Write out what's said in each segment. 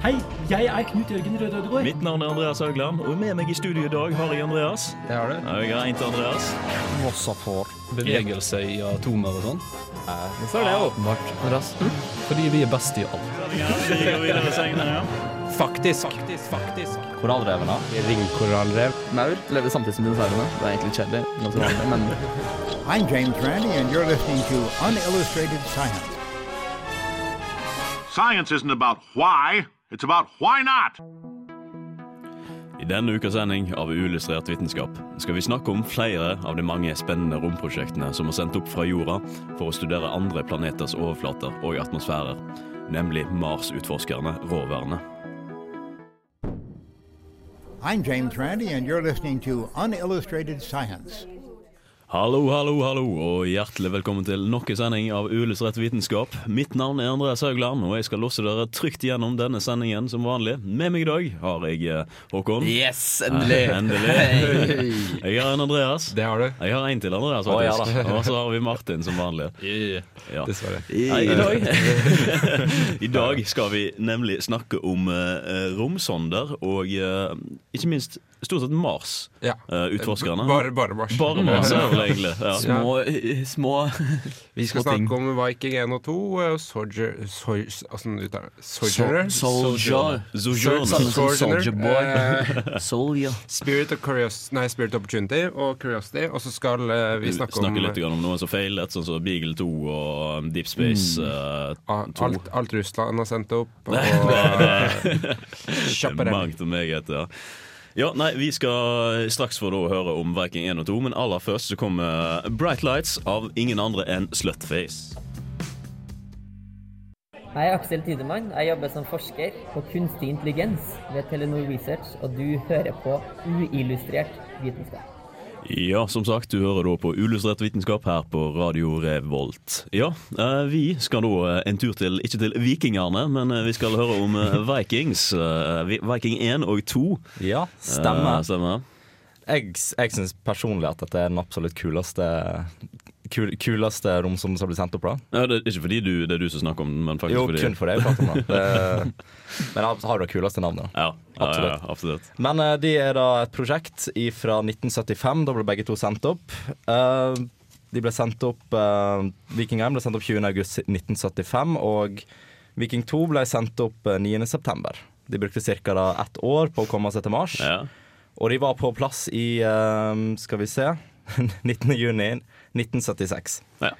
Hei, jeg er Knut Jørgen Røde Ødegård. Mitt navn er Andreas Haugland, og med meg i studio i dag har jeg Andreas. Det har du. Jeg har en til Andreas. Mossafor. Bevegelse i atomer og sånn. Hvorfor er det åpenbart, Andreas? Fordi vi er best i alt. Vi går videre senere, ja. Faktisk. Faktisk, faktisk. Korallrevene. Ringkorallrev. Maur lever samtidig som dinosaurene. Det er egentlig kjedelig, men I'm James Randy, and you're listening to Unillustrated Science. Science isn't about why, it's about why not. I denne ukas sending av Uillustrert vitenskap skal vi snakke om flere av de mange spennende romprosjektene som er sendt opp fra jorda for å studere andre planeters overflater og atmosfærer, nemlig Mars-utforskerne, roverne. I'm James Randi, and you're listening to Unillustrated Science. Hallo, hallo, hallo, og hjertelig velkommen til nok en sending av Uillustrert vitenskap. Mitt navn er Andreas Haugland, og jeg skal losse dere trygt gjennom denne sendingen som vanlig. Med meg i dag har jeg eh, Håkon. Yes, endelig! Eh, endelig. Jeg har en Andreas. Det har du. Jeg har en til Andreas, Å, ja faktisk. og så har vi Martin som vanlig. Ja. Dessverre. Nei, i, dag. I dag skal vi nemlig snakke om eh, romsonder og eh, ikke minst stort sett Mars. Ja. eh, utforskerne. Bare, bare Mars. Bare Mars, ja. egentlig. Ja. Små, små Vi skal små ting. snakke om Viking 1 og 2 og Soldier Soldier Soldier? Soldier. Soldier Boy. Eh, Soldier. Spirit of Curiosity Nei, Spirit Opportunity og Curiosity. Og så skal eh, vi snakke om Snakke litt om noen som feilet, sånn som Beagle 2 og um, Deep Space mm. ah, 2. alt, alt Russland har sendt opp. Og. Mangt og meget, ja. Ja, nei, Vi skal straks få da høre om Viking 1 og 2, men aller først så kommer Bright Lights av ingen andre enn Slutface. Jeg er Aksel Tidemann. Jeg jobber som forsker på kunstig intelligens ved Telenor Research, og du hører på uillustrert vitenskap. Ja, som sagt, du hører da på Uillustrert vitenskap her på Radio Revolt. Ja, eh, vi skal da eh, en tur til, ikke til vikingerne, men eh, vi skal høre om Vikings. Viking 1 og 2. Ja, stemmer. stemmer. Jeg, jeg syns personlig at dette er den absolutt kuleste kul, kuleste rom som blir sendt opp. da Ja, det er ikke fordi du, det er du som snakker om men faktisk Jo, fordi kun for det jeg prater om. det, Men jeg har det kuleste navnet. da Ja, ja, ja, Absolutt. ja, absolutt. Men uh, de er da et prosjekt fra 1975. Da ble begge to sendt opp. Uh, de ble sendt opp uh, Viking 1 ble sendt opp 20. august 1975, og Viking 2 ble sendt opp eh, 9. september. De brukte ca. ett år på å komme seg til Mars. Ja. Og de var på plass i eh, Skal vi se 19. juni 1976. Ja.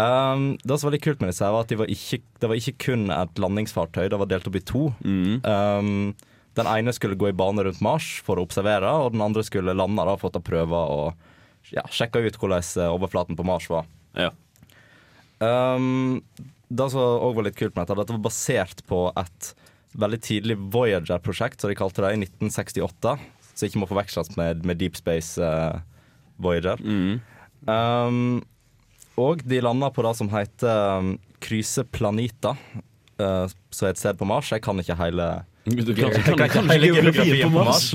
Um, det som var litt kult med disse, her var at de var ikke, det var ikke kun et landingsfartøy. Det var delt opp i to. Mm. Um, den ene skulle gå i bane rundt Mars for å observere, og den andre skulle lande da, for å ta prøver og ja, sjekke ut hvordan eh, overflaten på Mars var. ja. Um, det som òg var litt kult med dette, var at det var basert på et veldig tidlig Voyager-prosjekt, som de kalte det, i 1968. Så ikke må forveksles med, med Deep Space eh, Voyager. Mm. Um, og de landa på det som heter um, Kryse Planita, uh, som er et sted på Mars. Jeg kan ikke hele Du kan, kan, kan kan, hele geografien på Mars?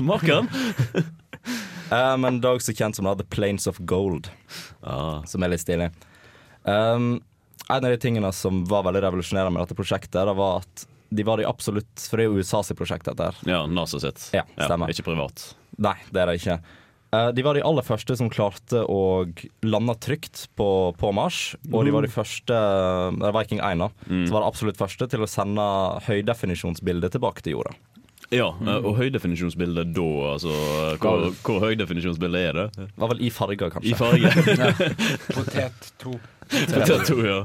Uh, Men det er også kjent som da, The Planes of Gold, Ah. som er litt stilig. Um, en av de tingene som var veldig revolusjonerende med dette prosjektet, det var at de var de absolutt For det er jo USAs prosjekt, dette her. Ja, NASA sitt. Ja, stemmer. ikke privat. Nei, det er det ikke. Eh, de var de aller første som klarte å lande trygt på, på Mars. Og de var de første uh, Viking 1 da, som var det absolutt første til å sende høydefinisjonsbilde tilbake til jorda. Ja, eh, og høydefinisjonsbilde da, altså Hvor, hvor høydefinisjonsbilde er det? Det var vel i farger, kanskje. I farger. Potet 2. Det tror jeg.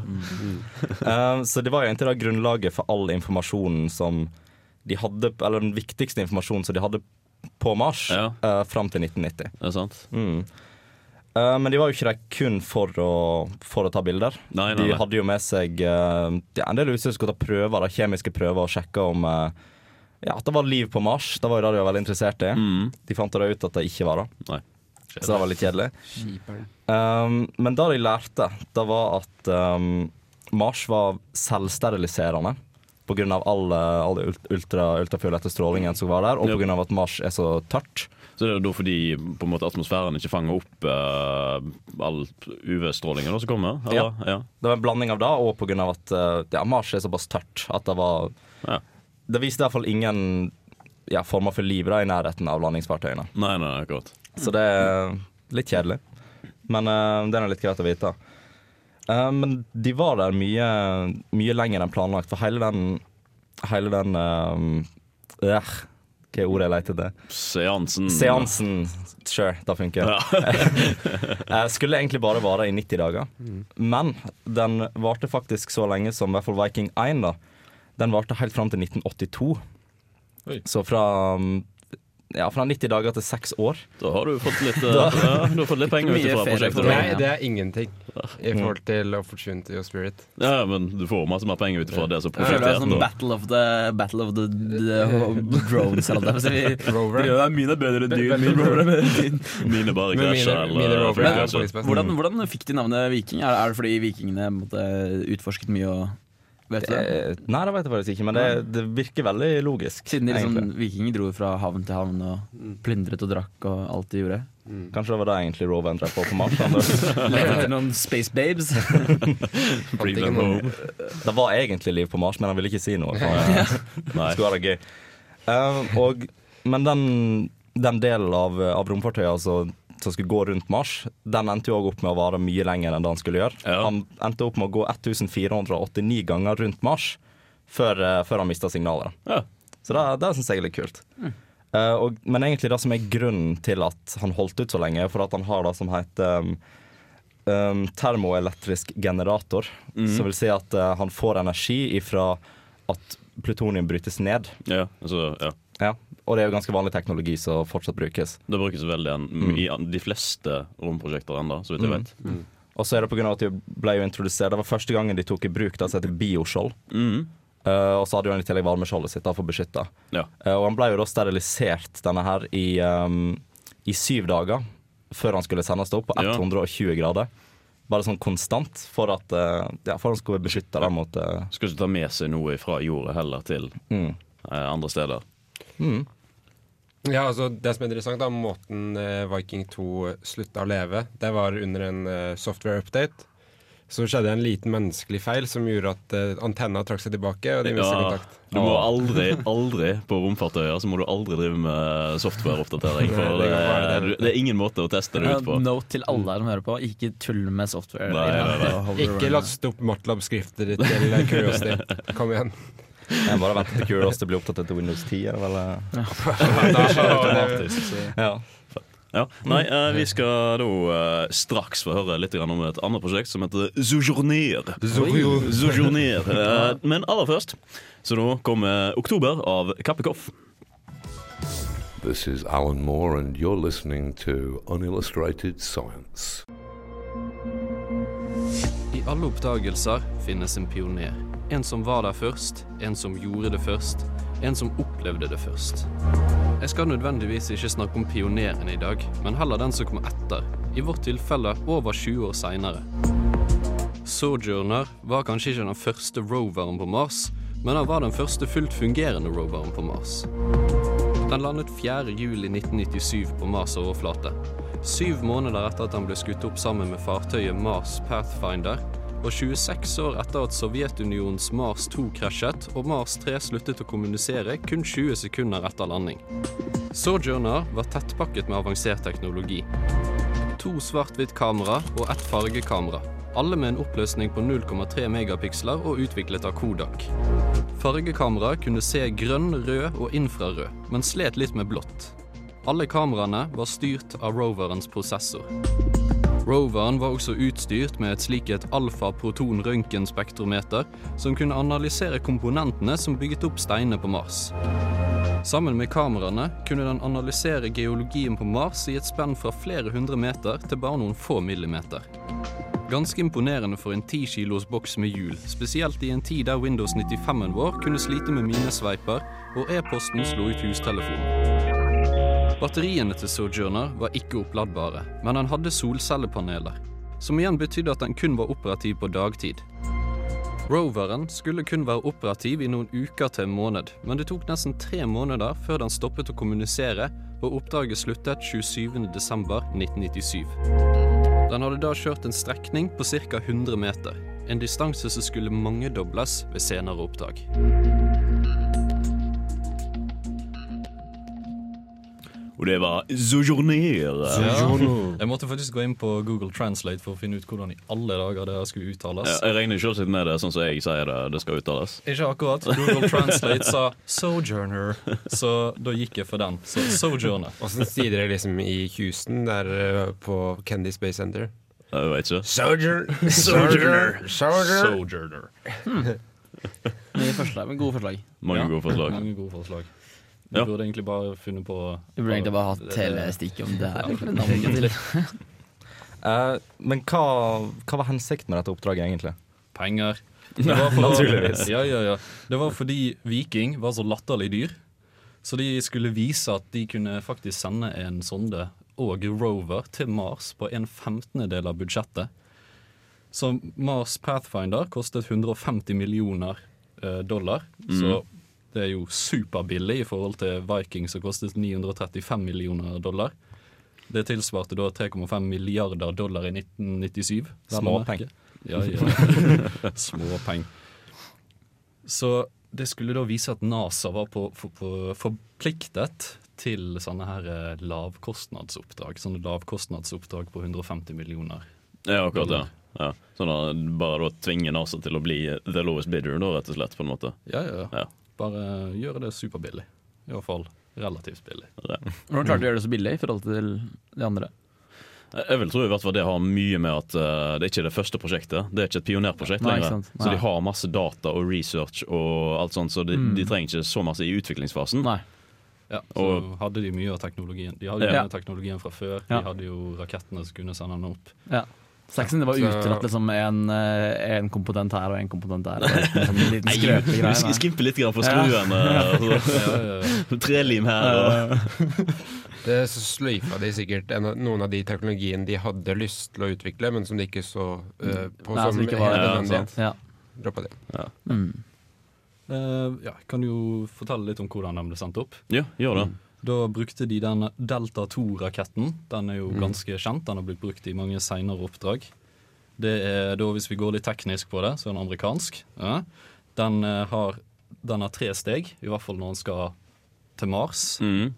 Eh, så det var jo egentlig da grunnlaget for all informasjonen som de hadde Eller den viktigste informasjonen som de hadde på Mars Ja. uh, fram til 1990. Det er sant? Mm. Uh, men de var jo ikke der kun for å, for å ta bilder. Nei, nei, De hadde jo med seg uh, en del utstyr som skulle ta prøver, da, kjemiske prøver, og sjekke om ja, at det var liv på Mars. Det var jo det de var veldig interessert i. Mm. De fant da ut at det ikke var det, Nei. så det var litt kjedelig. Um, men det de lærte, det var at um, Mars var selvsteriliserende. Av all, ultra, ultrafiolette strålingen som var der, og pga. på grunn av at Mars er så tørt. Så det er da fordi på en måte atmosfæren ikke fanger opp uh, all UV-strålingen som kommer? Eller? Ja. Det var en blanding av det, og av at uh, ja, Mars er såpass tørt at det var Ja. det viste i hvert fall ingen ja, former for liv da, i nærheten av landingsfartøyene. Nei, nei, akkurat. Så det er litt kjedelig. Men uh, det er nå litt greit å vite. Eh, men de var der mye, mye lenger enn planlagt, for hele den Hele den øh, Hva er ordet jeg leter etter? Seansen Seansen. Sure, det funker. Eh, skulle egentlig bare vare i 90 dager. Men den varte faktisk så lenge som i hvert fall Viking 1. da Den varte helt fram til 1982. Oi. Så fra, um, ja, fra 90 dager til seks år. Da har du fått litt, da, ja, du har fått litt penger fra prosjektet. Nei, det er ingenting i forhold til Opportunity og Spirit. Ja, men du får masse mer penger ut fra det som det er sånn battle of the, battle of the, the drones eller noe. Så vi- Rover. Ja, mine er bedre enn dine. Mine, rover er bedre enn. Mine bare krasja. Hvordan, hvordan fikk de navnet Viking? Er, er det fordi vikingene måtte utforsket mye og Vet du det? Eh, nei, det vet jeg faktisk ikke, men det, det virker veldig logisk. Siden de liksom, vikinger dro fra havn til havn og plyndret og drakk og alt de gjorde. Kanskje det var det egentlig roveren endra på på Mars. Lette noen space babes. Bring them home. Det var egentlig liv på Mars, men han ville ikke si noe. Det Nei. skulle være gøy. Uh, og, men den, den delen av, av romfartøyet altså, som skulle gå rundt Mars, den endte jo også opp med å vare mye lenger enn det han skulle gjøre. Ja. Han endte opp med å gå 1489 ganger rundt Mars før, eh, før han mista signalet. Ja. Så det, det syns jeg er litt kult. Eh, og, men egentlig det som er grunnen til at han holdt ut så lenge, er for at han har det som heter um, um, termoelektrisk generator. Som vil si at uh, han får energi ifra at plutonium brytes ned. Ja, altså, ja. Ja. Og det er jo ganske vanlig teknologi som fortsatt brukes. Det brukes veldig en, Mm. i de fleste romprosjekter ennå, så vidt jeg vet. Og så er det på grunn av at de ble jo introdusert Det var første gangen de tok i bruk det som heter bioskjold. Mm. Uh, og så hadde jo han i tillegg varmeskjoldet sitt da, for å beskytte. Ja. Uh, og han ble jo da sterilisert denne her i, um, i syv dager før han skulle sendes opp på Ja. 120 grader. Bare sånn konstant for at uh, ja, for han skulle beskytte dem mot Skal ikke ta med seg noe fra jorda heller til mm. andre steder. Mm. Ja, altså Det som er interessant, da, måten eh, Viking 2 slutta å leve, det var under en eh, software update. Så skjedde en liten menneskelig feil som gjorde at uh, antenna trakk seg tilbake, og de Ja, kontakt. du må aldri, aldri på romfartøyer så må du aldri drive med softwareoppdatering. For det, det er, er ingen måte å teste det ut på. Note til alle som hører på, ikke tull med software. Nei, nei, nei. Ikke last opp Matlab-skrifter til eh, Curiosity. Kom igjen. Jeg bare venter til Curiosity blir opptatt til Windows 10. Eller, er Automatisk. så- ja. Ja. Nei, eh, vi skal da eh, straks få høre litt grann om et annet prosjekt som heter Sojourner. Sojourner. Eh, men aller først, så nå kommer Oktober av Kappekoff. This is Alan Moore, and you're listening to Unillustrated Science. I alle oppdagelser finnes en pioner. En som var der først, en som gjorde det først, en som opplevde det først. Jeg skal nødvendigvis ikke snakke om pioneren i dag, men heller den som kom etter, i vårt tilfelle over 20 år seinere. Sojourner var kanskje ikke den første roveren på Mars, men han var den første fullt fungerende roveren på Mars. Den landet 4. juli 1997 på Mars' overflate. Syv måneder etter at han ble skutt opp sammen med fartøyet Mars Pathfinder, og 26 år etter at Sovjetunionens Mars 2 krasjet og Mars 3 sluttet å kommunisere kun 20 sekunder etter landing. Sojourner var tettpakket med avansert teknologi. To svart-hvitt kamera og ett fargekamera. Alle med en oppløsning på 0,3 megapiksler og utviklet av Kodak. Fargekamera kunne se grønn, rød og infrarød, men slet litt med blått. Alle kameraene var styrt av roverens prosessor. Roveren var også utstyrt med et slik et alfa-proton-røntgenspektrometer som kunne analysere komponentene som bygget opp steinene på Mars. Sammen med kameraene kunne den analysere geologien på Mars i et spenn fra flere hundre meter til bare noen få millimeter. Ganske imponerende for en 10 kilos boks med hjul, spesielt i en tid der Windows 95-en vår kunne slite med minesveiper og e-posten slo ut hustelefonen. Batteriene til Sojourner var ikke oppladbare, men den hadde solcellepaneler, som igjen betydde at den kun var operativ på dagtid. Roveren skulle kun være operativ i noen uker til en måned, men det tok nesten tre måneder før den stoppet å kommunisere, og oppdraget sluttet 27.12.1997. Den hadde da kjørt en strekning på ca. 100 meter, en distanse som skulle mangedobles ved senere oppdrag. Og det var Sojourner. Jeg måtte faktisk gå inn på Google Translate for å finne ut hvordan i alle dager det skulle uttales. Jeg regner selvsagt med det sånn som jeg sier det, det skal uttales. Ikke akkurat. Google Translate sa 'Sojourner', så da gikk jeg for den. Så Sojourner. Åssen sier dere liksom i Houston, der eh, på Candy Space Center? Jeg vet ikke. Sojourner. Sojourner. Sojourner. Sojourner. Forslag, men gode forslag. Mange Ja, gode forslag. Mange gode forslag. Vi Ja. burde egentlig bare funnet på Vi burde egentlig bare hatt hele stikket om det her. Ja, til. Eh, men hva, hva var hensikten med dette oppdraget, egentlig? Penger. Det var for, Ja, ja, ja. Det var fordi Viking var så latterlig dyr. Så de skulle vise at de kunne faktisk sende en sonde og rover til Mars på en femtendedel av budsjettet. Så Mars Pathfinder kostet 150 millioner eh, dollar. Så det er jo superbillig i forhold til Viking, som kostet 935 millioner dollar. Det tilsvarte da 3,5 milliarder dollar i 1997. vel Småpeng. Ja, ja. Småpeng. Så det skulle da vise at NASA var på, for, på, forpliktet til sånne her eh, lavkostnadsoppdrag. Sånne lavkostnadsoppdrag på 150 millioner. Ja, akkurat det. Ja. Sånn at bare da tvinge NASA til å bli the lowest bidder, da, rett og slett, på en måte. Ja, ja. Ja. Bare gjøre det superbillig. I hvert fall relativt billig. Hvordan klarte du å gjøre det så billig i forhold til de andre? Jeg vil tro i hvert fall det har mye med at det det er ikke det første prosjektet. Det er ikke et pionerprosjekt Nei, lenger. Så de har masse data og research og alt sånt, så de, Mm. de trenger ikke så masse i utviklingsfasen. Nei. Ja, så Og- hadde de mye av teknologien. De hadde jo Ja. teknologien fra før. Ja. De hadde jo rakettene som kunne sende den opp. Ja. Sexen, det var Så- utelatt liksom en, eh, en komponent her og en komponent der. en sånn liten Nei, skrøpelig vi greie, sk- nei. skimper litt på skruene. Ja, ja, ja. Trelim her. Og. Det så sløyfa de sikkert en, noen av de teknologiene de hadde lyst til å utvikle, men som de ikke så uh, på Nei, som var- helt Ja, nødvendig. Ja. Droppa det. Mm. Uh, ja, kan du jo fortelle litt om hvordan den ble sendt opp. Ja, gjør det. Da brukte de den Delta 2-raketten. Den er jo Mm. ganske kjent. Den har blitt brukt i mange seinere oppdrag. Det er da, Hvis vi går litt teknisk på det, så er den amerikansk. Ja. Den, eh, har, den har tre steg, i hvert fall når den skal til Mars. Mm.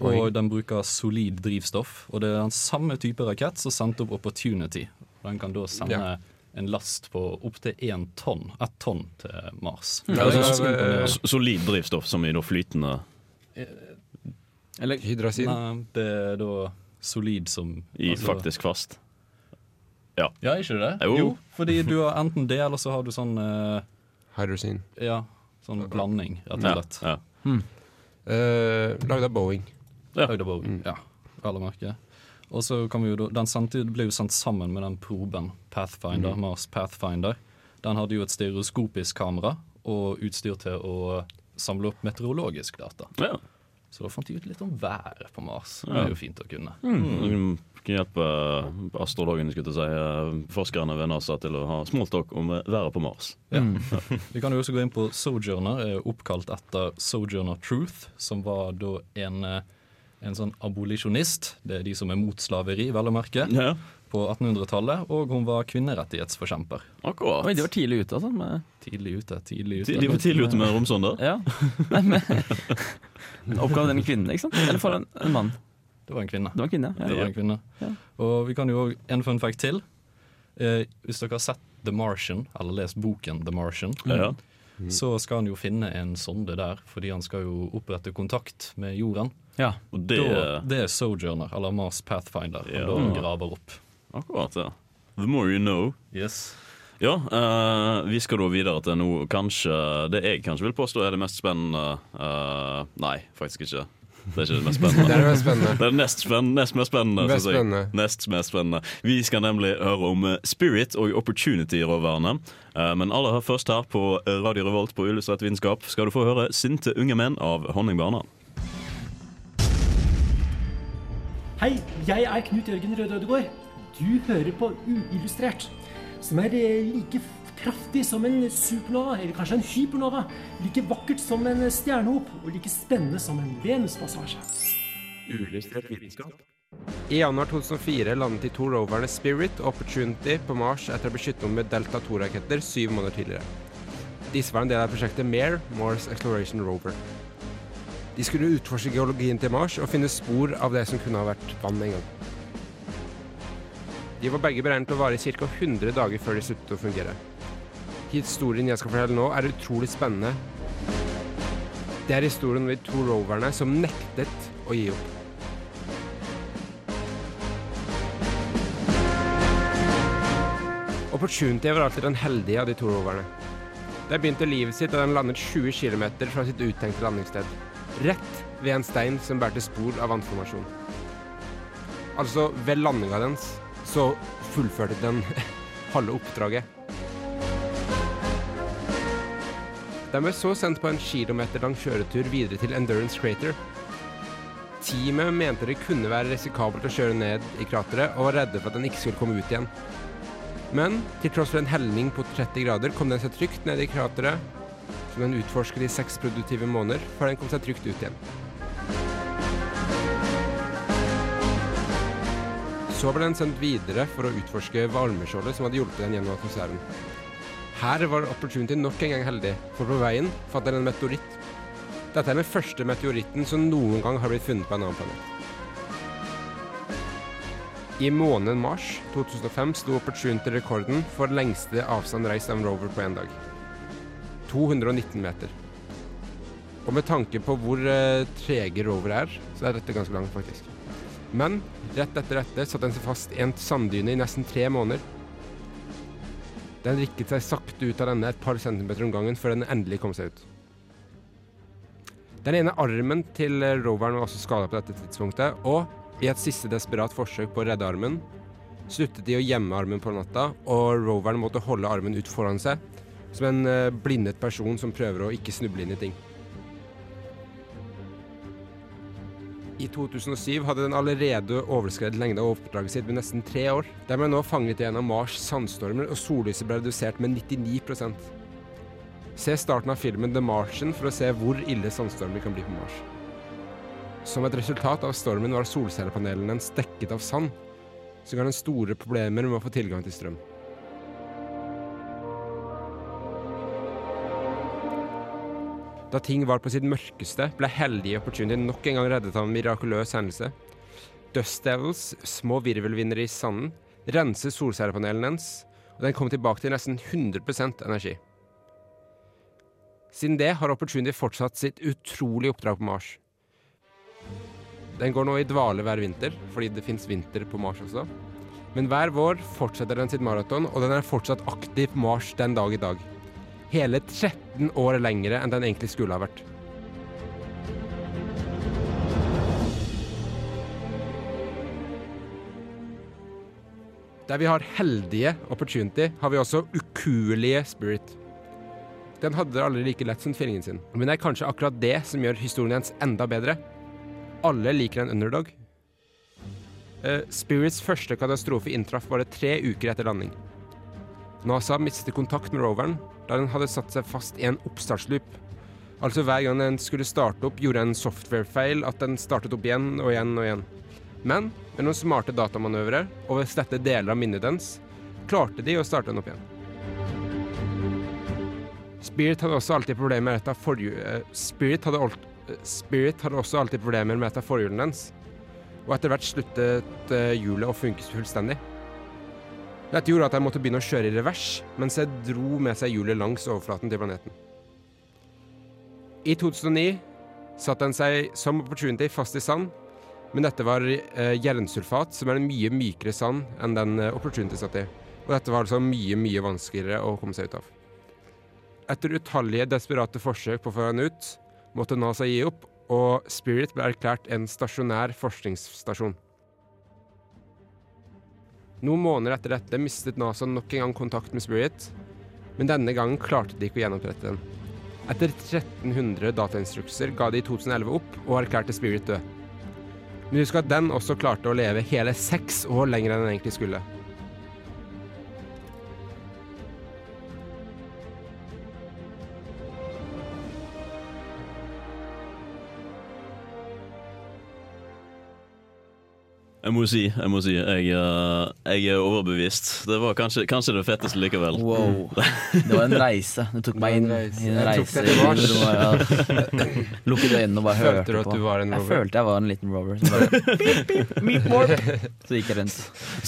Og den bruker solid drivstoff. Og det er den samme type rakett som sendte opp Opportunity. Den kan da sende Ja. en last på opptil én tonn. Ett tonn til Mars. Ja, er, imponerende. S- Solid drivstoff som i noe flytende Eller Hydrasin. Nei, det er da solid som i altså- faktisk fast. Ja, ikke det? Jo. fordi du har enten det, eller så har du sånn uh, Hydrosin. Ja, sånn blanding, rett og Ja, ja. hmm. Uh, Lagd av Boeing. Ja. Høyde Boeing, Mm. Ja, Alle merker. Og så kan vi jo da, Den sendte, ble jo sendt sammen med den proben, Pathfinder, Mm. Mars Pathfinder. Den hadde jo et stereoskopisk kamera og utstyr til å samle opp meteorologisk data. Ja. Så da fant de ut litt om været på Mars. Det er jo fint å kunne. Mm. Kan hjelpe astrologene skulle jeg si, eh, forskerne ved NASA til å ha smalltalk om eh, været på Mars. Ja. Vi kan jo også gå inn på Sojourner, er oppkalt etter Sojourner Truth, som var da en, eh, en sånn abolisjonist, det er de som er mot slaveri, vel å merke, Ja, på 1800-tallet, og hun var kvinnerettighetsforkjemper. akkurat. Oi, de var tidlig ute, altså. Med, Tidlig ute, tidlig ute. De de var tidlig ute med romsonder. ja. Nei, Oppgaven en kvinne, ikke sant? Eller for en, en mann. Det var en kvinne. Det var en kvinne, ja. Det var en kvinne. Ja. Og vi kan jo en fun fact til. Eh, hvis dere har sett The Martian, eller lest boken The Martian, Ja. så skal han jo finne en sonde der, fordi han skal jo opprette kontakt med jorden. ja. Og det Da, det er Sojourner, eller Mars Pathfinder, han Ja. da graver opp. Akkurat, ja. The more you know. Yes. Ja, eh, vi skal da videre til noe kanskje Det jeg kanskje vil påstå er det mest spennende eh, Nei, faktisk ikke. Det er ikke det mest spennende. Det er det mest spennende. Det er det nest, spennende, nest mest spennende. Mest spennende. Nest mest spennende. Vi skal nemlig høre om eh, Spirit og Opportunity-roverne. Eh, Men aller først her på Radio Revolt på Illustrert vitenskap skal du få høre Sinte unge menn av Honningbarna. Hei, jeg er Knut Jørgen Røde Ødegård. Du hører på Uillustrert, som er eh, like kraftig som en supernova, eller kanskje en hypernova. Like vakkert som en stjernehop, og like spennende som en Venuspassasje. I januar 2004 landet de to roverne Spirit og Opportunity på Mars etter å ha beskyttet med Delta 2-raketter syv måneder tidligere. Disse var en del av prosjektet MARE, Mars Exploration Rover. De skulle utforske geologien til Mars og finne spor av det som kunne ha vært vann en gang. De var begge beregnet til å vare i ca. 100 dager før de sluttet å fungere. Historien jeg skal fortelle nå, er utrolig spennende. Det er historien om de to roverne som nektet å gi opp. Opportunity var alltid den heldige av de to roverne. De begynte livet sitt da den landet 20 km fra sitt uttenkte landingssted. Rett ved en stein som bærte spor av vannformasjon. Altså, ved landinga dens så fullførte den halve oppdraget. De ble så sendt på en kilometer lang kjøretur videre til Endurance Crater. Teamet mente det kunne være risikabelt å kjøre ned i krateret, og var redde for at den ikke skulle komme ut igjen. Men til tross for en helning på 30 grader kom den seg trygt ned i krateret, som den utforsket i seks produktive måneder, før den kom seg trygt ut igjen. Så ble den sendt videre for å utforske varmeskjoldet som hadde hjulpet den gjennom atmosfæren. Her var Opportunity nok en gang heldig, for på veien fant den en meteoritt. Dette er den første meteoritten som noen gang har blitt funnet på en annen planet. I måneden mars 2005 sto Opportunity-rekorden for lengste avstand reist av en rover på én dag. 219 meter. Og med tanke på hvor uh, trege rover er, så er dette ganske langt, faktisk. Men rett etter dette satte den seg fast i en sanddyne i nesten tre måneder. Den rikket seg sakte ut av denne et par centimeter om gangen før den endelig kom seg ut. Den ene armen til roveren var også skada på dette tidspunktet, og i et siste desperat forsøk på å redde armen, sluttet de å gjemme armen på natta, og roveren måtte holde armen ut foran seg, som en uh, blindet person som prøver å ikke snuble inn i ting. I 2007 hadde den allerede overskredet lengde av oppdraget sitt med nesten tre år. De er nå fanget i en av Mars sandstormer, og sollyset ble redusert med 99% Se starten av filmen The Martian for å se hvor ille sandstormer kan bli på Mars. Som et resultat av stormen var solcellepanelene dekket av sand, som ga den store problemer med å få tilgang til strøm. Da ting var på sitt mørkeste, ble heldige Opportunity nok en gang reddet av en mirakuløs hendelse. Dust Devils, små virvelvinnere i sanden, renset solcellepanelen hennes, og den kom tilbake til nesten 100% energi. Siden det har Opportunity fortsatt sitt utrolige oppdrag på Mars. Den går nå i dvale hver vinter, fordi det fins vinter på Mars også. Men hver vår fortsetter den sitt maraton, og den er fortsatt aktiv på Mars den dag i dag hele 13 år lengre enn den egentlig skulle ha vært. Der vi har heldige opportunity, har vi også ukuelige spirit. Den hadde det aldri like lett som tvillingen sin, men det er kanskje akkurat det som gjør historien hans enda bedre. Alle liker en underdog. Uh, Spirits første katastrofe inntraff bare tre uker etter landing. NASA mistet kontakt med roveren da den hadde satt seg fast i en oppstartsloop. Altså hver gang den skulle starte opp, gjorde en software-feil at den startet opp igjen og igjen og igjen. Men med noen smarte datamanøvrer og ved å slette deler av minnet dens, klarte de å starte den opp igjen. Spirit hadde også alltid problemer med et av forhjulene Spirit hadde, Spirit hadde også alltid problemer med et av forhjulene dens, og etter hvert sluttet hjulet å funke fullstendig. Dette gjorde at jeg måtte begynne å kjøre i revers, mens jeg dro med seg hjulet langs overflaten til planeten. I 2009 satte den seg som Opportunity fast i sand, men dette var eh, jernsulfat, som er en mye mykere sand enn den eh, Opportunity satt i. Og dette var altså mye, mye vanskeligere å komme seg ut av. Etter utallige desperate forsøk på å få den ut, måtte NASA gi opp, og Spirit ble erklært en stasjonær forskningsstasjon. Noen måneder etter dette mistet NASA nok en gang kontakt med Spirit, men denne gangen klarte de ikke å gjenopprette den. Etter 1300 datainstrukser ga de i 2011 opp og erklærte Spirit død. Men husk at den også klarte å leve hele seks år lenger enn den egentlig skulle. Jeg må si, jeg må si, jeg, eh, jeg er overbevist. Det var kanskje, kanskje det fetteste likevel. Wow. Det var en reise. Du tok meg inn i en Jeg tok reise. det i rommet, ja. Lukket øynene og bare Følte hørte du at på. du var en Jeg følte jeg var en liten rover. Så, bare, beep, beep, meet. Så gikk jeg rundt.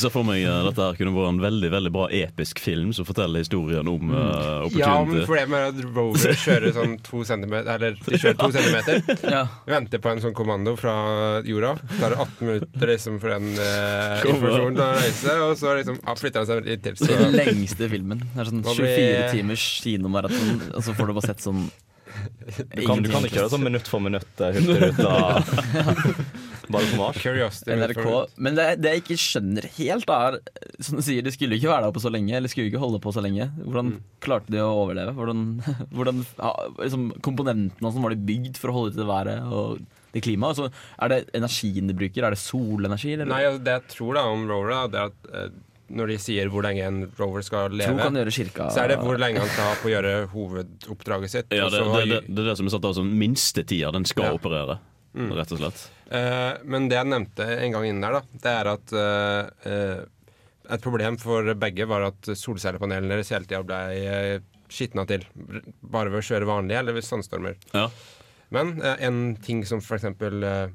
Så for meg uh, dette her kunne vært en veldig veldig bra episk film som forteller historien om uh, Ja, men Opportunity. problemet er at Rover kjører sånn to centimeter Eller de kjører to centimeter. Ja. Venter på en sånn kommando fra jorda. Så tar det 18 minutter liksom for en uh, Kommer. til å reise, og så liksom ja, flytter han seg litt til. Så Den lengste filmen. Det er sånn 24 timers kinomaraton, og så får du bare sett sånn Du kan, du kan ikke gjøre det sånn minutt for minutt eh, bare Mars. Curiosity. NRK. Men det, det jeg ikke skjønner helt, er Som du sier, de skulle ikke være der oppe så lenge. Eller skulle ikke holde på så lenge. Hvordan Mm. klarte de å overleve? Hvordan, hvordan ja, liksom, Komponentene og sånn, var de bygd for å holde til det været og det klimaet? Altså, er det energien de bruker? Er det solenergi? Eller? Nei, altså, det jeg tror da om Rover, det er at eh, når de sier hvor lenge en rover skal leve, Tro kan gjøre kirka så er det hvor lenge han skal ha på å gjøre hovedoppdraget sitt. Ja, og det, så- det, det, det er det som er satt av som minstetida den skal Ja. operere, Mm. rett og slett. Eh, men det jeg nevnte en gang innen der, da, det er at eh, eh, et problem for begge var at solcellepanelene deres hele tida ble uh, skitna til. Bare ved å kjøre vanlige eller ved sandstormer. Ja. Men eh, en ting som eksempel eh,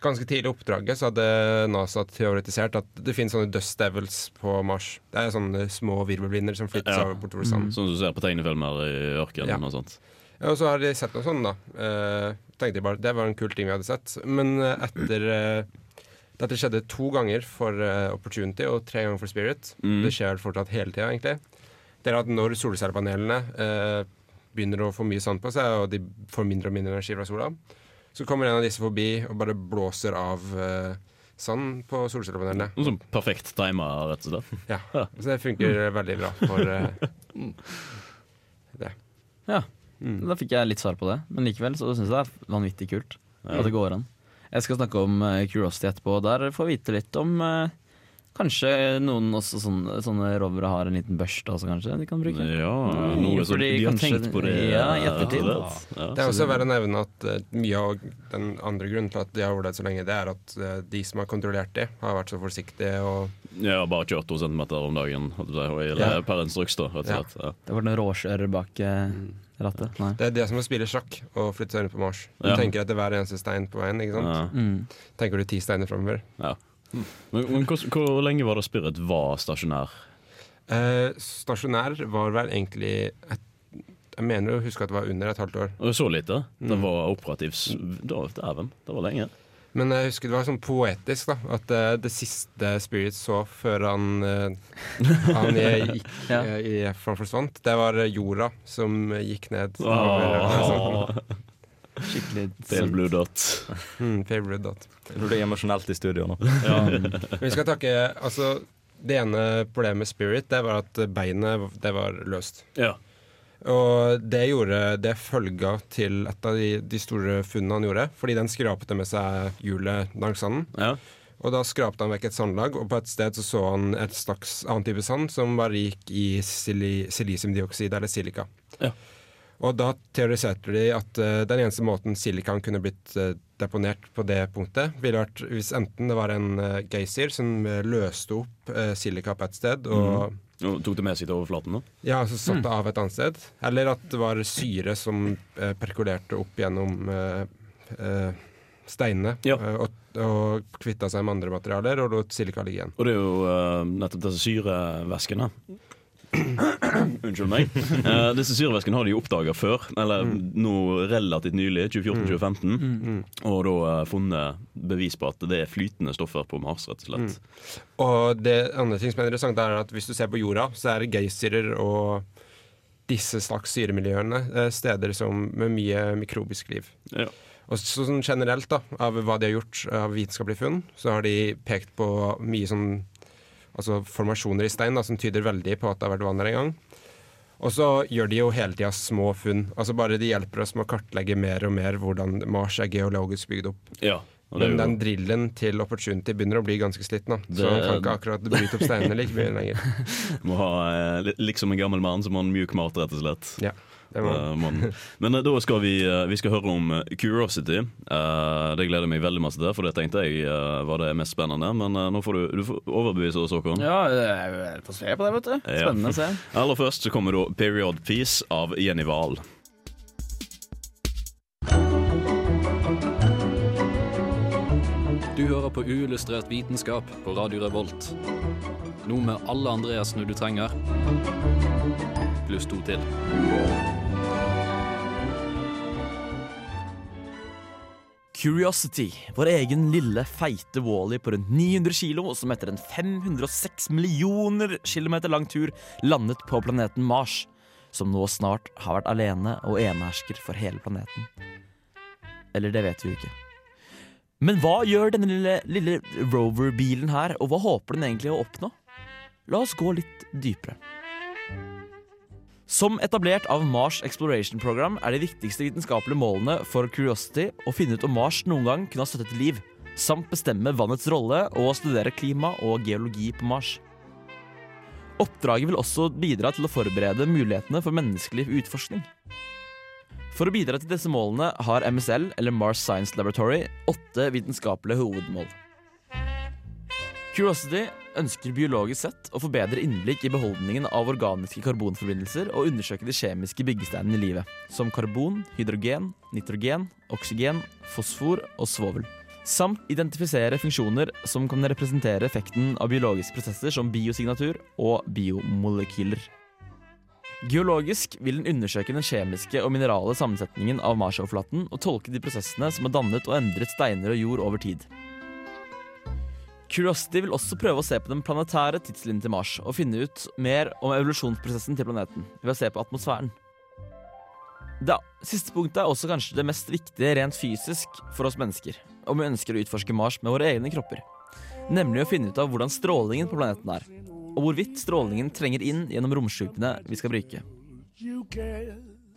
Ganske tidlig i oppdraget så hadde NASA teoretisert at det finnes sånne dust devils på Mars. Det er sånne små virvelblinder som flytter seg Ja. bortover sanden. Sånn som du ser på tegnefilmer i ørkenen Ja. og sånt. Ja, og så har de sett noe sånt, da. Eh, tenkte jeg bare, Det var en kul ting vi hadde sett. Men eh, etter eh, Dette skjedde to ganger for eh, Opportunity og tre ganger for Spirit. Mm. Det skjer fortsatt hele tida, egentlig. Det er at når solcellepanelene eh, begynner å få mye sand på seg, og de får mindre og mindre energi fra sola, så kommer en av disse forbi og bare blåser av uh, sand på solcellepanelene. Noe som perfekt tima, rett og slett. Ja, Så det funker veldig bra for uh, det. Ja. Mm. Da fikk jeg litt svar på det. Men likevel så syns jeg det er vanvittig kult Ja. at det går an. Jeg skal snakke om uh, Curiosity etterpå, og der får vi vite litt om eh, Kanskje noen også sånne, sånne rovere har en liten børste også, kanskje? De kan bruke. Ja, Mm, noe som de har tenkt på det. Ja, i ettertid. Ja. Ja, Det er også verdt å nevne at eh, mye av den andre grunnen til at de har overlevd så lenge, det er at eh, de som har kontrollert de, har vært så forsiktige og Ja, bare kjørt to centimeter om dagen eller per instruks, da, rett og Ja. slett. Ja. Det var noen råskjører bak eh, rattet. Nei. Det er det som å spille sjakk og flytte seg rundt på Mars. Du Ja. tenker etter hver eneste stein på veien, ikke sant? Ja. Mm. Tenker du ti steiner framover. Ja. Men, men hvor, hvor lenge var det Spirit var stasjonær? Eh, stasjonær var vel egentlig et, Jeg mener å huske at det var under et halvt år. Og Så lite? Det Mm. var operativ Dæven, det var lenge. Men jeg husker det var sånn poetisk, da. At uh, det siste Spirit så før han, uh, han eh, gikk Ja. uh, i, forsvant, det var jorda som gikk ned. Åh. Skikkelig Pale Blue Dot. Mm, pale blue dot. Jeg tror det er emosjonelt i studio nå. Ja. vi skal takke Altså, det ene problemet med Spirit, det var at beinet det var løst. Ja. Og det gjorde Det følga til et av de, de store funnene han gjorde. Fordi den skrapte med seg hjulet langs sanden. ja. Og da skrapte han vekk et sandlag, og på et sted så så han et slags annen type sand som var rik i sili silisiumdioksid, eller silika. Ja. Og da teoriserte de at uh, den eneste måten silikaen kunne blitt uh, deponert på det punktet, ville vært hvis enten det var en uh, geysir som løste opp uh, silika på et sted, og Og tok det med seg til overflaten? da? ja, altså satte av et annet sted. Eller at det var syre som perkulerte opp gjennom steinene Ja. og, og kvitta seg med andre materialer og lot silika ligge igjen. Og det er jo nettopp disse syrevæskene. Unnskyld meg. Uh, disse syrevæskene har de oppdaga før, eller nå relativt nylig, 2014-2015. Mm. Og da uh, funnet bevis på at det er flytende stoffer på Mars, rett og slett. Og det andre ting som er interessant, er at hvis du ser på jorda, så er geysirer og disse slags syremiljøene eh, steder som med mye mikrobisk liv. Ja. Og så, sånn generelt da, av hva de har gjort av vitenskapelige funn, så har de pekt på mye sånn altså formasjoner i stein da, som tyder veldig på at det har vært vann der en gang. Og så gjør de jo hele tida små funn. Altså bare De hjelper oss med å kartlegge mer og mer hvordan Mars er geologisk bygd opp. Ja, Men den drillen til Opportunity begynner å bli ganske sliten. da. Så han kan ikke akkurat bryte opp steinene like mye lenger. Må ha, eh, liksom en gammel mann som har en mjuk mat, rett og slett. Ja. Det må- Eh. Men eh, da skal vi, eh, vi skal høre om Curiosity. Eh, det gleder jeg meg veldig masse til, for det tenkte jeg var det mest spennende. Men nå får du, du får overbevise oss, Håkon. Ja, jeg får se på det, vet du. Spennende å se. Aller først så kommer da 'Period Piece' av Jenny Wahl. Du hører på uillustrert vitenskap på Radio Revolt. Nå med alle Andreasene du trenger, pluss to til. Curiosity, vår egen lille, feite Wally på rundt 900 kilo, som etter en 506 millioner kilometer lang tur landet på planeten Mars, som nå snart har vært alene og enehersker for hele planeten. Eller det vet vi jo ikke. Men hva gjør denne lille, lille rover-bilen her, og hva håper den egentlig å oppnå? La oss gå litt dypere. Som etablert av Mars Exploration Program er de viktigste vitenskapelige målene for Curiosity å finne ut om Mars noen gang kunne ha støttet liv, samt bestemme vannets rolle og studere klima og geologi på Mars. Oppdraget vil også bidra til å forberede mulighetene for menneskelig utforskning. For å bidra til disse målene har MSL, eller Mars Science Laboratory, åtte vitenskapelige hovedmål. Curiosity ønsker biologisk sett å få bedre innblikk i beholdningen av organiske karbonforbindelser og undersøke de kjemiske byggesteinene i livet, som karbon, hydrogen, nitrogen, oksygen, fosfor og svovel. Samt identifisere funksjoner som kan representere effekten av biologiske prosesser som biosignatur og biomolekyler. Geologisk vil den undersøke den kjemiske og minerale sammensetningen av Marsoverflaten og tolke de prosessene som har dannet og endret steiner og jord over tid. Curiosity vil også prøve å se på den planetære tidslinjen til Mars og finne ut mer om evolusjonsprosessen til planeten ved å se på atmosfæren. Det siste punktet er også kanskje det mest viktige rent fysisk for oss mennesker, om vi ønsker å utforske Mars med våre egne kropper. Nemlig å finne ut av hvordan strålingen på planeten er, og hvorvidt strålingen trenger inn gjennom romskipene vi skal bruke.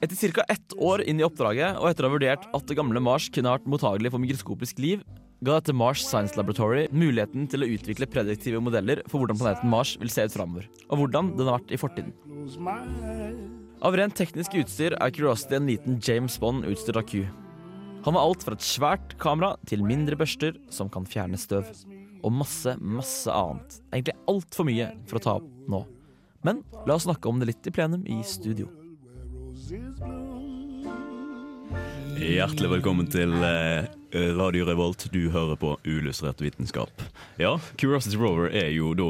Etter ca. ett år inn i oppdraget, og etter å ha vurdert at det gamle Mars kunne vært mottagelig for mikroskopisk liv, ga dette Mars Science Laboratory muligheten til å utvikle prediktive modeller for hvordan planeten Mars vil se ut framover, og hvordan den har vært i fortiden. Av rent teknisk utstyr er Curiosity en liten James Bond utstyrt av Q. Han har alt fra et svært kamera til mindre børster som kan fjerne støv. Og masse, masse annet. Egentlig altfor mye for å ta opp nå. Men la oss snakke om det litt i plenum i studio. Hjertelig velkommen til eh, Radio Revolt. Du hører på Uillustrert vitenskap. Ja, Curiosity Rover er jo da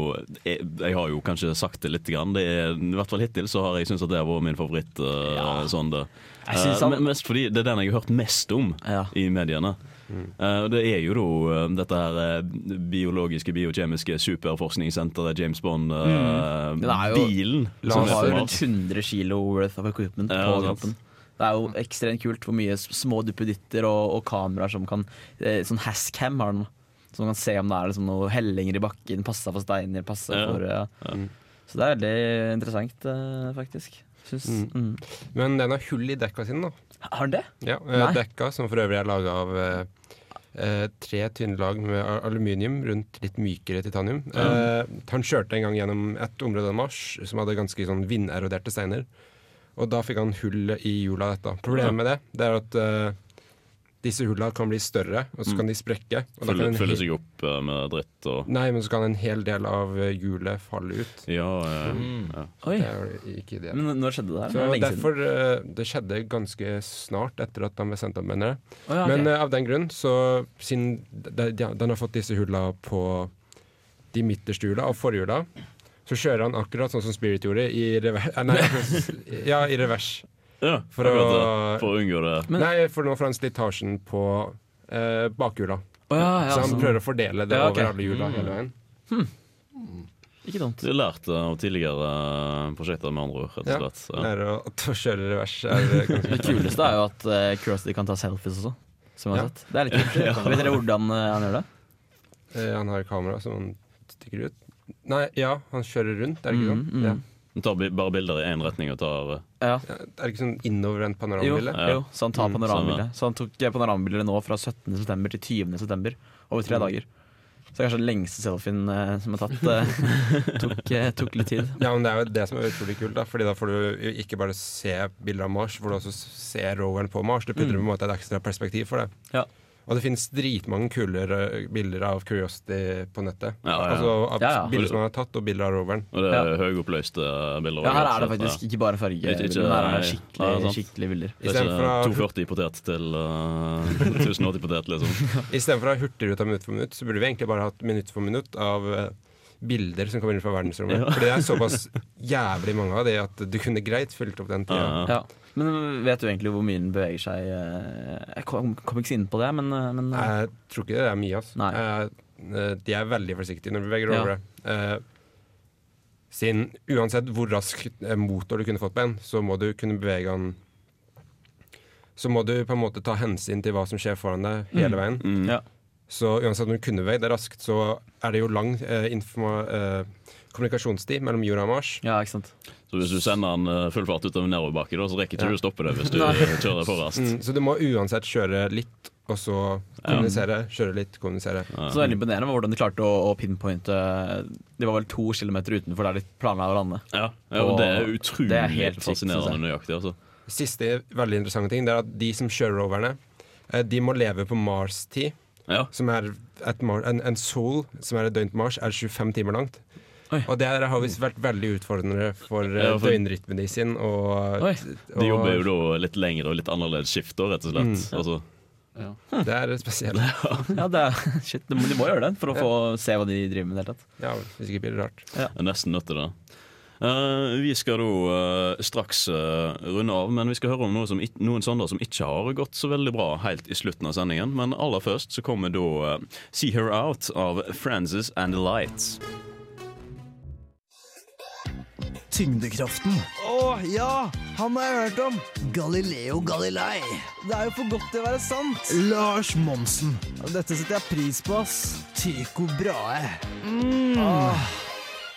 Jeg, jeg har jo kanskje sagt det litt. Grann. Det er, I hvert fall hittil så har jeg syntes at det har vært min favoritt. eh, sånn det. Jeg Eh, han- mest fordi det er den jeg har hørt mest om i mediene. Eh, og det er jo da eh, dette her eh, biologiske, biokjemiske superforskningssenteret James Bond-bilen. Den er jo oss ha rundt 100 kilo worth of equipment Ja, på sant. Det er jo ekstremt kult hvor mye små duppeditter og, og kameraer som kan eh, Sånn Hascam har den. Som kan se om det er liksom noen hellinger i bakken, passa for steiner, passa Ja. for ja. Så det er veldig interessant, eh, faktisk. Mm. mm. Men den har hull i dekka sine, da. Har den det? Ja, eh, Nei. Dekka, som for øvrig er laga av eh, eh, tre tynne lag med aluminium rundt litt mykere titanium. Eh, han kjørte en gang gjennom et område av Mars som hadde ganske sånn vinderoderte steiner. Og da fikk han hull i hjula av dette. Problemet med det, det er at uh, disse hulla kan bli større, og så Mm. kan de sprekke. Og kan en seg opp eh, med dritt og Nei, men så kan en hel del av eh, hjulet falle ut. Ja, eh, Mm. ja. Oi. Det er ikke det. Men når skjedde det her? Så Det er derfor, uh, Det skjedde ganske snart etter at de ble sendt opp, mener jeg. Oh, ja, okay. Men uh, av den grunn, så siden de, de, den har fått disse hulla på de midterste hjula og forhjula, så kjører han akkurat sånn som Spirit gjorde, i revers. Nei, ja, i revers. Ja, for, å, det. For å unngå det. Men- Nei, for nå får han slitasjen på eh, bakhjula. Å, ja, ja, så han sånn. prøver å fordele det Ja, okay. over alle hjula Mm. hele veien. Ikke dumt. Du har lært av tidligere eh, prosjekter, med andre ord. rett Ja, og slett. lære å, å kjøre revers er det, Det kuleste er jo at uh, Curiosity kan ta selfies også. Som jeg har Ja. sett. Det er litt kult. Ja. Vet dere hvordan uh, han gjør det? Uh, han har kamera som han stikker ut. Nei, ja, han kjører rundt, er det ikke Mm, sånn? mm. Ja. Han tar bare bilder i én retning og tar ja. Ja. Er det ikke sånn innovervendt Jo, panoramabilde? jo, så han tar Mm, panoramabilde. Så han tok panorambilder panoramabilder nå fra 17. september til 20. september. Over tre Mm. dager. Så kanskje den lengste selfien eh, som er tatt, eh, tok, eh, tok litt tid. Ja, men Det er jo det som er utrolig kult, da Fordi da får du ikke bare se bilder av Mars, får du også se roveren på Mars. Du putter Mm. på en måte et ekstra perspektiv for det. Ja. Og det finnes dritmange kulere bilder av Curiosity på nettet. Ja, ja. Altså av Ja, ja. bilder som man har tatt, og bilder av roveren. Og det er Ja. høyoppløste bilder. Ja, her er det faktisk ikke bare farge. Ikke- ikke- her er det nei. skikkelig, Ja, sant. skikkelige bilder. Det er ikke 240 potet til uh, 1080 potet, liksom. Istedenfor å ha hurtigruta minutt for minutt, så burde vi egentlig bare hatt minutt for minutt av eh, bilder som kommer inn fra verdensrommet. Ja. Fordi det er såpass jævlig mange av det at du kunne greit fylt opp den tida. Ja, ja. Ja. Men vet du egentlig hvor mye den beveger seg? eh, Jeg kom, kom ikke inn på det, men, eh, men eh, Jeg tror ikke det er mye. Altså. Nei. Eh, de er veldig forsiktige når de beveger Ja. det Eh, siden uansett hvor rask motor du kunne fått på en, så må du kunne bevege den Så må du på en måte ta hensyn til hva som skjer foran deg hele veien. Mm. Ja. Så uansett om du kunne veid det raskt, så er det jo lang eh, informa eh, kommunikasjonstid mellom jorda og Mars. Ja, ikke sant. Så hvis du sender den uh, full fart utover nedoverbakke, så rekker ikke Ja. du å stoppe det hvis du kjører for raskt. Mm, så du må uansett kjøre litt, og så kommunisere. Kjøre litt, kommunisere. Ja. Så det er veldig imponerende hvordan de klarte å, å pinpointe De var vel to kilometer utenfor der de planla å lande. Ja, ja, og det er utrolig det er helt fascinerende nøyaktig. Altså. Siste veldig interessante ting Det er at de som kjører roverne, eh, de må leve på Mars-tid. Ja. Som er et mar en, en sol som er et døgn på Mars, er 25 timer langt. Oi. Og det har visst vært veldig utfordrende for, eh, Ja, for- døgnrytmen de sin. Og, Oi. De jobber jo da litt lengre og litt annerledes skifter, rett og slett. Mm. Altså, Det er spesielt. Ja, det er, shit, de, må- de må gjøre det for å få se hva de driver med. i det hele tatt. Ja, hvis ikke blir det rart. jeg er nesten nødt til det. Eh, vi skal da eh, straks eh, runde av, men vi skal høre om noe som, noen sånne som ikke har gått så veldig bra helt i slutten av sendingen. Men aller først så kommer da See Her Out av Frances and the Lights. Tyngdekraften. Å ja! Han har jeg hørt om. Galileo Galilei. Det er jo for godt til å være sant. Lars Monsen. Dette setter jeg pris på, ass. Tycho Brahe. Mm. Ah,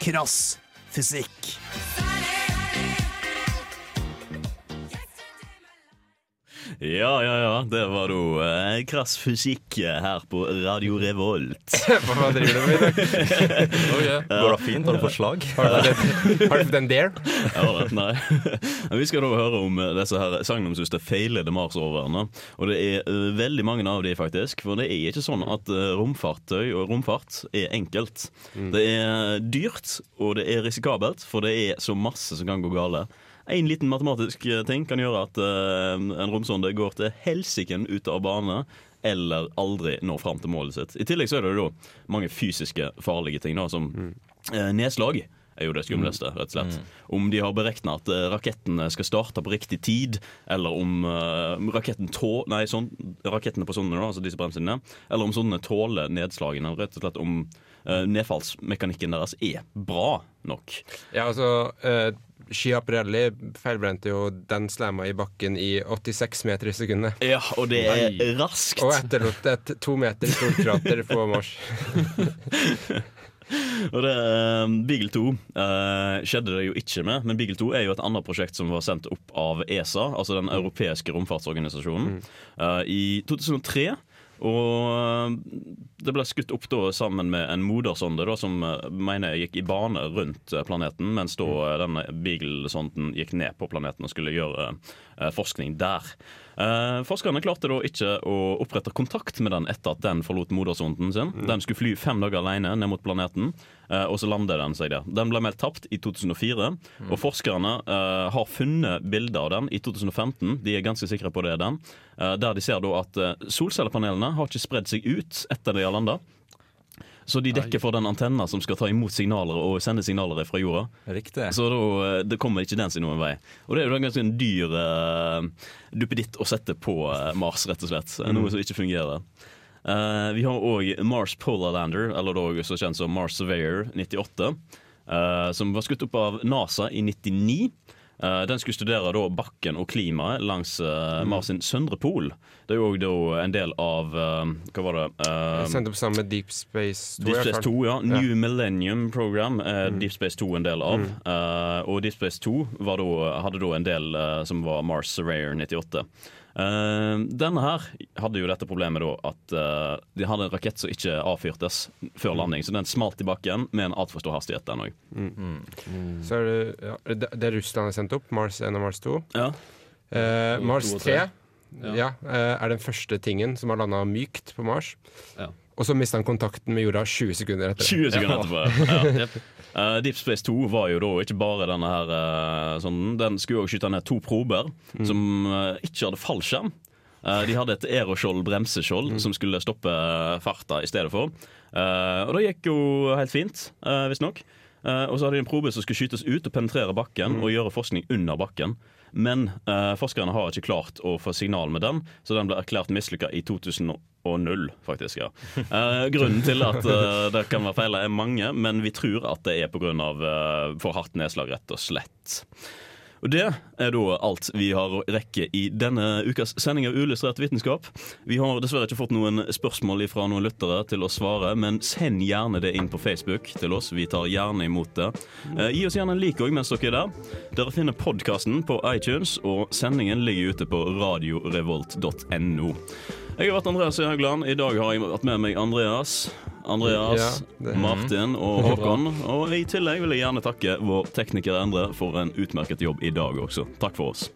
krass fysikk. Ja, ja, ja. Det var da eh, krass fysikk her på Radio Revolt. Hva driver du med i dag? Går det fint? Har du forslag? Har du fått- en dare? Ja, nei. Vi skal da høre om eh, disse her sagnomsuste feilede Mars-roverne. Og det er uh, veldig mange av de faktisk. For det er ikke sånn at uh, romfartøy og romfart er enkelt. Det er dyrt, og det er risikabelt, for det er så masse som kan gå gale. En liten matematisk eh, ting kan gjøre at eh, en romsonde går til helsiken ut av bane. Eller aldri når fram til målet sitt. I tillegg så er det da mange fysiske farlige ting, da, som eh, nedslag er jo det skumleste, rett og slett. Om de har beregna at rakettene skal starte på riktig tid, eller om uh, raketten tå, nei, sånn, rakettene på sondene, altså disse bremsene, eller om sondene tåler nedslagene. Rett og slett om uh, nedfallsmekanikken deres er bra nok. Ja, altså uh, Schiaparelli feilbrente jo den slamma i bakken i 86 meter i sekundet. Ja, og det er raskt. Og etterlot et to meter solkrater på Mars. Og det, eh, Beagle 2 eh, skjedde det jo ikke med, men Beagle 2 er jo et annet prosjekt som var sendt opp av ESA, altså den europeiske romfartsorganisasjonen, eh, i 2003. Og eh, det ble skutt opp da sammen med en modersonde da, som eh, mener jeg gikk i bane rundt eh, planeten, mens da denne Beagle-sonden gikk ned på planeten og skulle gjøre forskning der. Eh, forskerne klarte da ikke å opprette kontakt med den etter at den forlot modersonden sin. Den skulle fly fem dager alene ned mot planeten, uh, og så landet den seg der. Den ble meldt tapt i 2004, og forskerne uh, har funnet bilder av den i 2015. De er ganske sikre på det er den. der de ser da at solcellepanelene har ikke spredd seg ut etter de har landa. Så de dekker for den antenna som skal ta imot signaler og sende signaler fra jorda. Riktig. Så da eh, det kommer ikke den sin noen vei. Og det er jo en ganske en dyr uh, duppeditt å sette på eh, Mars, rett og slett. Noe som ikke fungerer. Uh, vi har òg Mars Polar Lander, eller da også kjent som Mars Surveyor 98. Uh, som var skutt opp av NASA i 99. Eh, den skulle studere da bakken og klimaet langs eh, Mars sin søndre pol. Det er jo òg en del av eh, Hva var det? Eh, sendte opp sammen med Deep Space 2. Deep Space 2, ja. Ja. New Millennium Program er Deep Space 2 en del av. Eh, og Deep Space 2 var da, hadde da en del som var Mars Surveyor 98. Eh, denne her hadde jo dette problemet da at eh, de hadde en rakett som ikke avfyrtes før landing, så den smalt i bakken med en altfor stor hastighet, den òg. Mm. Så er det, ja, det, det Russland har sendt opp, Mars 1 og Mars 2. Ja. Eh, Mars to og 3 ja. Ja. eh, er den første tingen som har landa mykt på Mars. Ja. Og så mista han kontakten med jorda 20 sekunder etter. 20 sekunder etterpå. Ja. Eh, Deep Space 2 var jo da ikke bare denne her uh, sånn, Den skulle jo skyte ned to prober som uh, ikke hadde fallskjerm. De hadde et aeroskjold, bremseskjold, som skulle stoppe farta i stedet for. Og det gikk jo helt fint, uh, visstnok. Uh, og så hadde de en probe som skulle skytes ut og penetrere bakken og gjøre forskning under bakken. Men eh, forskerne har ikke klart å få signal med den, så den ble erklært mislykka i 2000 og null, faktisk. ja. Eh, grunnen til at eh, det kan være feil, er mange, men vi tror at det er pga. Uh, for hardt nedslag, rett og slett. Og Det er da alt vi har å rekke i denne ukas sending av Uillustrert vitenskap. Vi har dessverre ikke fått noen spørsmål fra noen lyttere til å svare, men send gjerne det inn på Facebook til oss. Vi tar gjerne imot det. Eh, gi oss gjerne en like òg mens dere er der. Dere finner podkasten på iTunes, og sendingen ligger ute på radiorevolt.no. Jeg har vært Andreas Haugland. I dag har jeg vært med meg Andreas. Andreas, Ja, Martin og Håkon. Og i tillegg vil jeg gjerne takke vår tekniker Endre for en utmerket jobb i dag også. Takk for oss.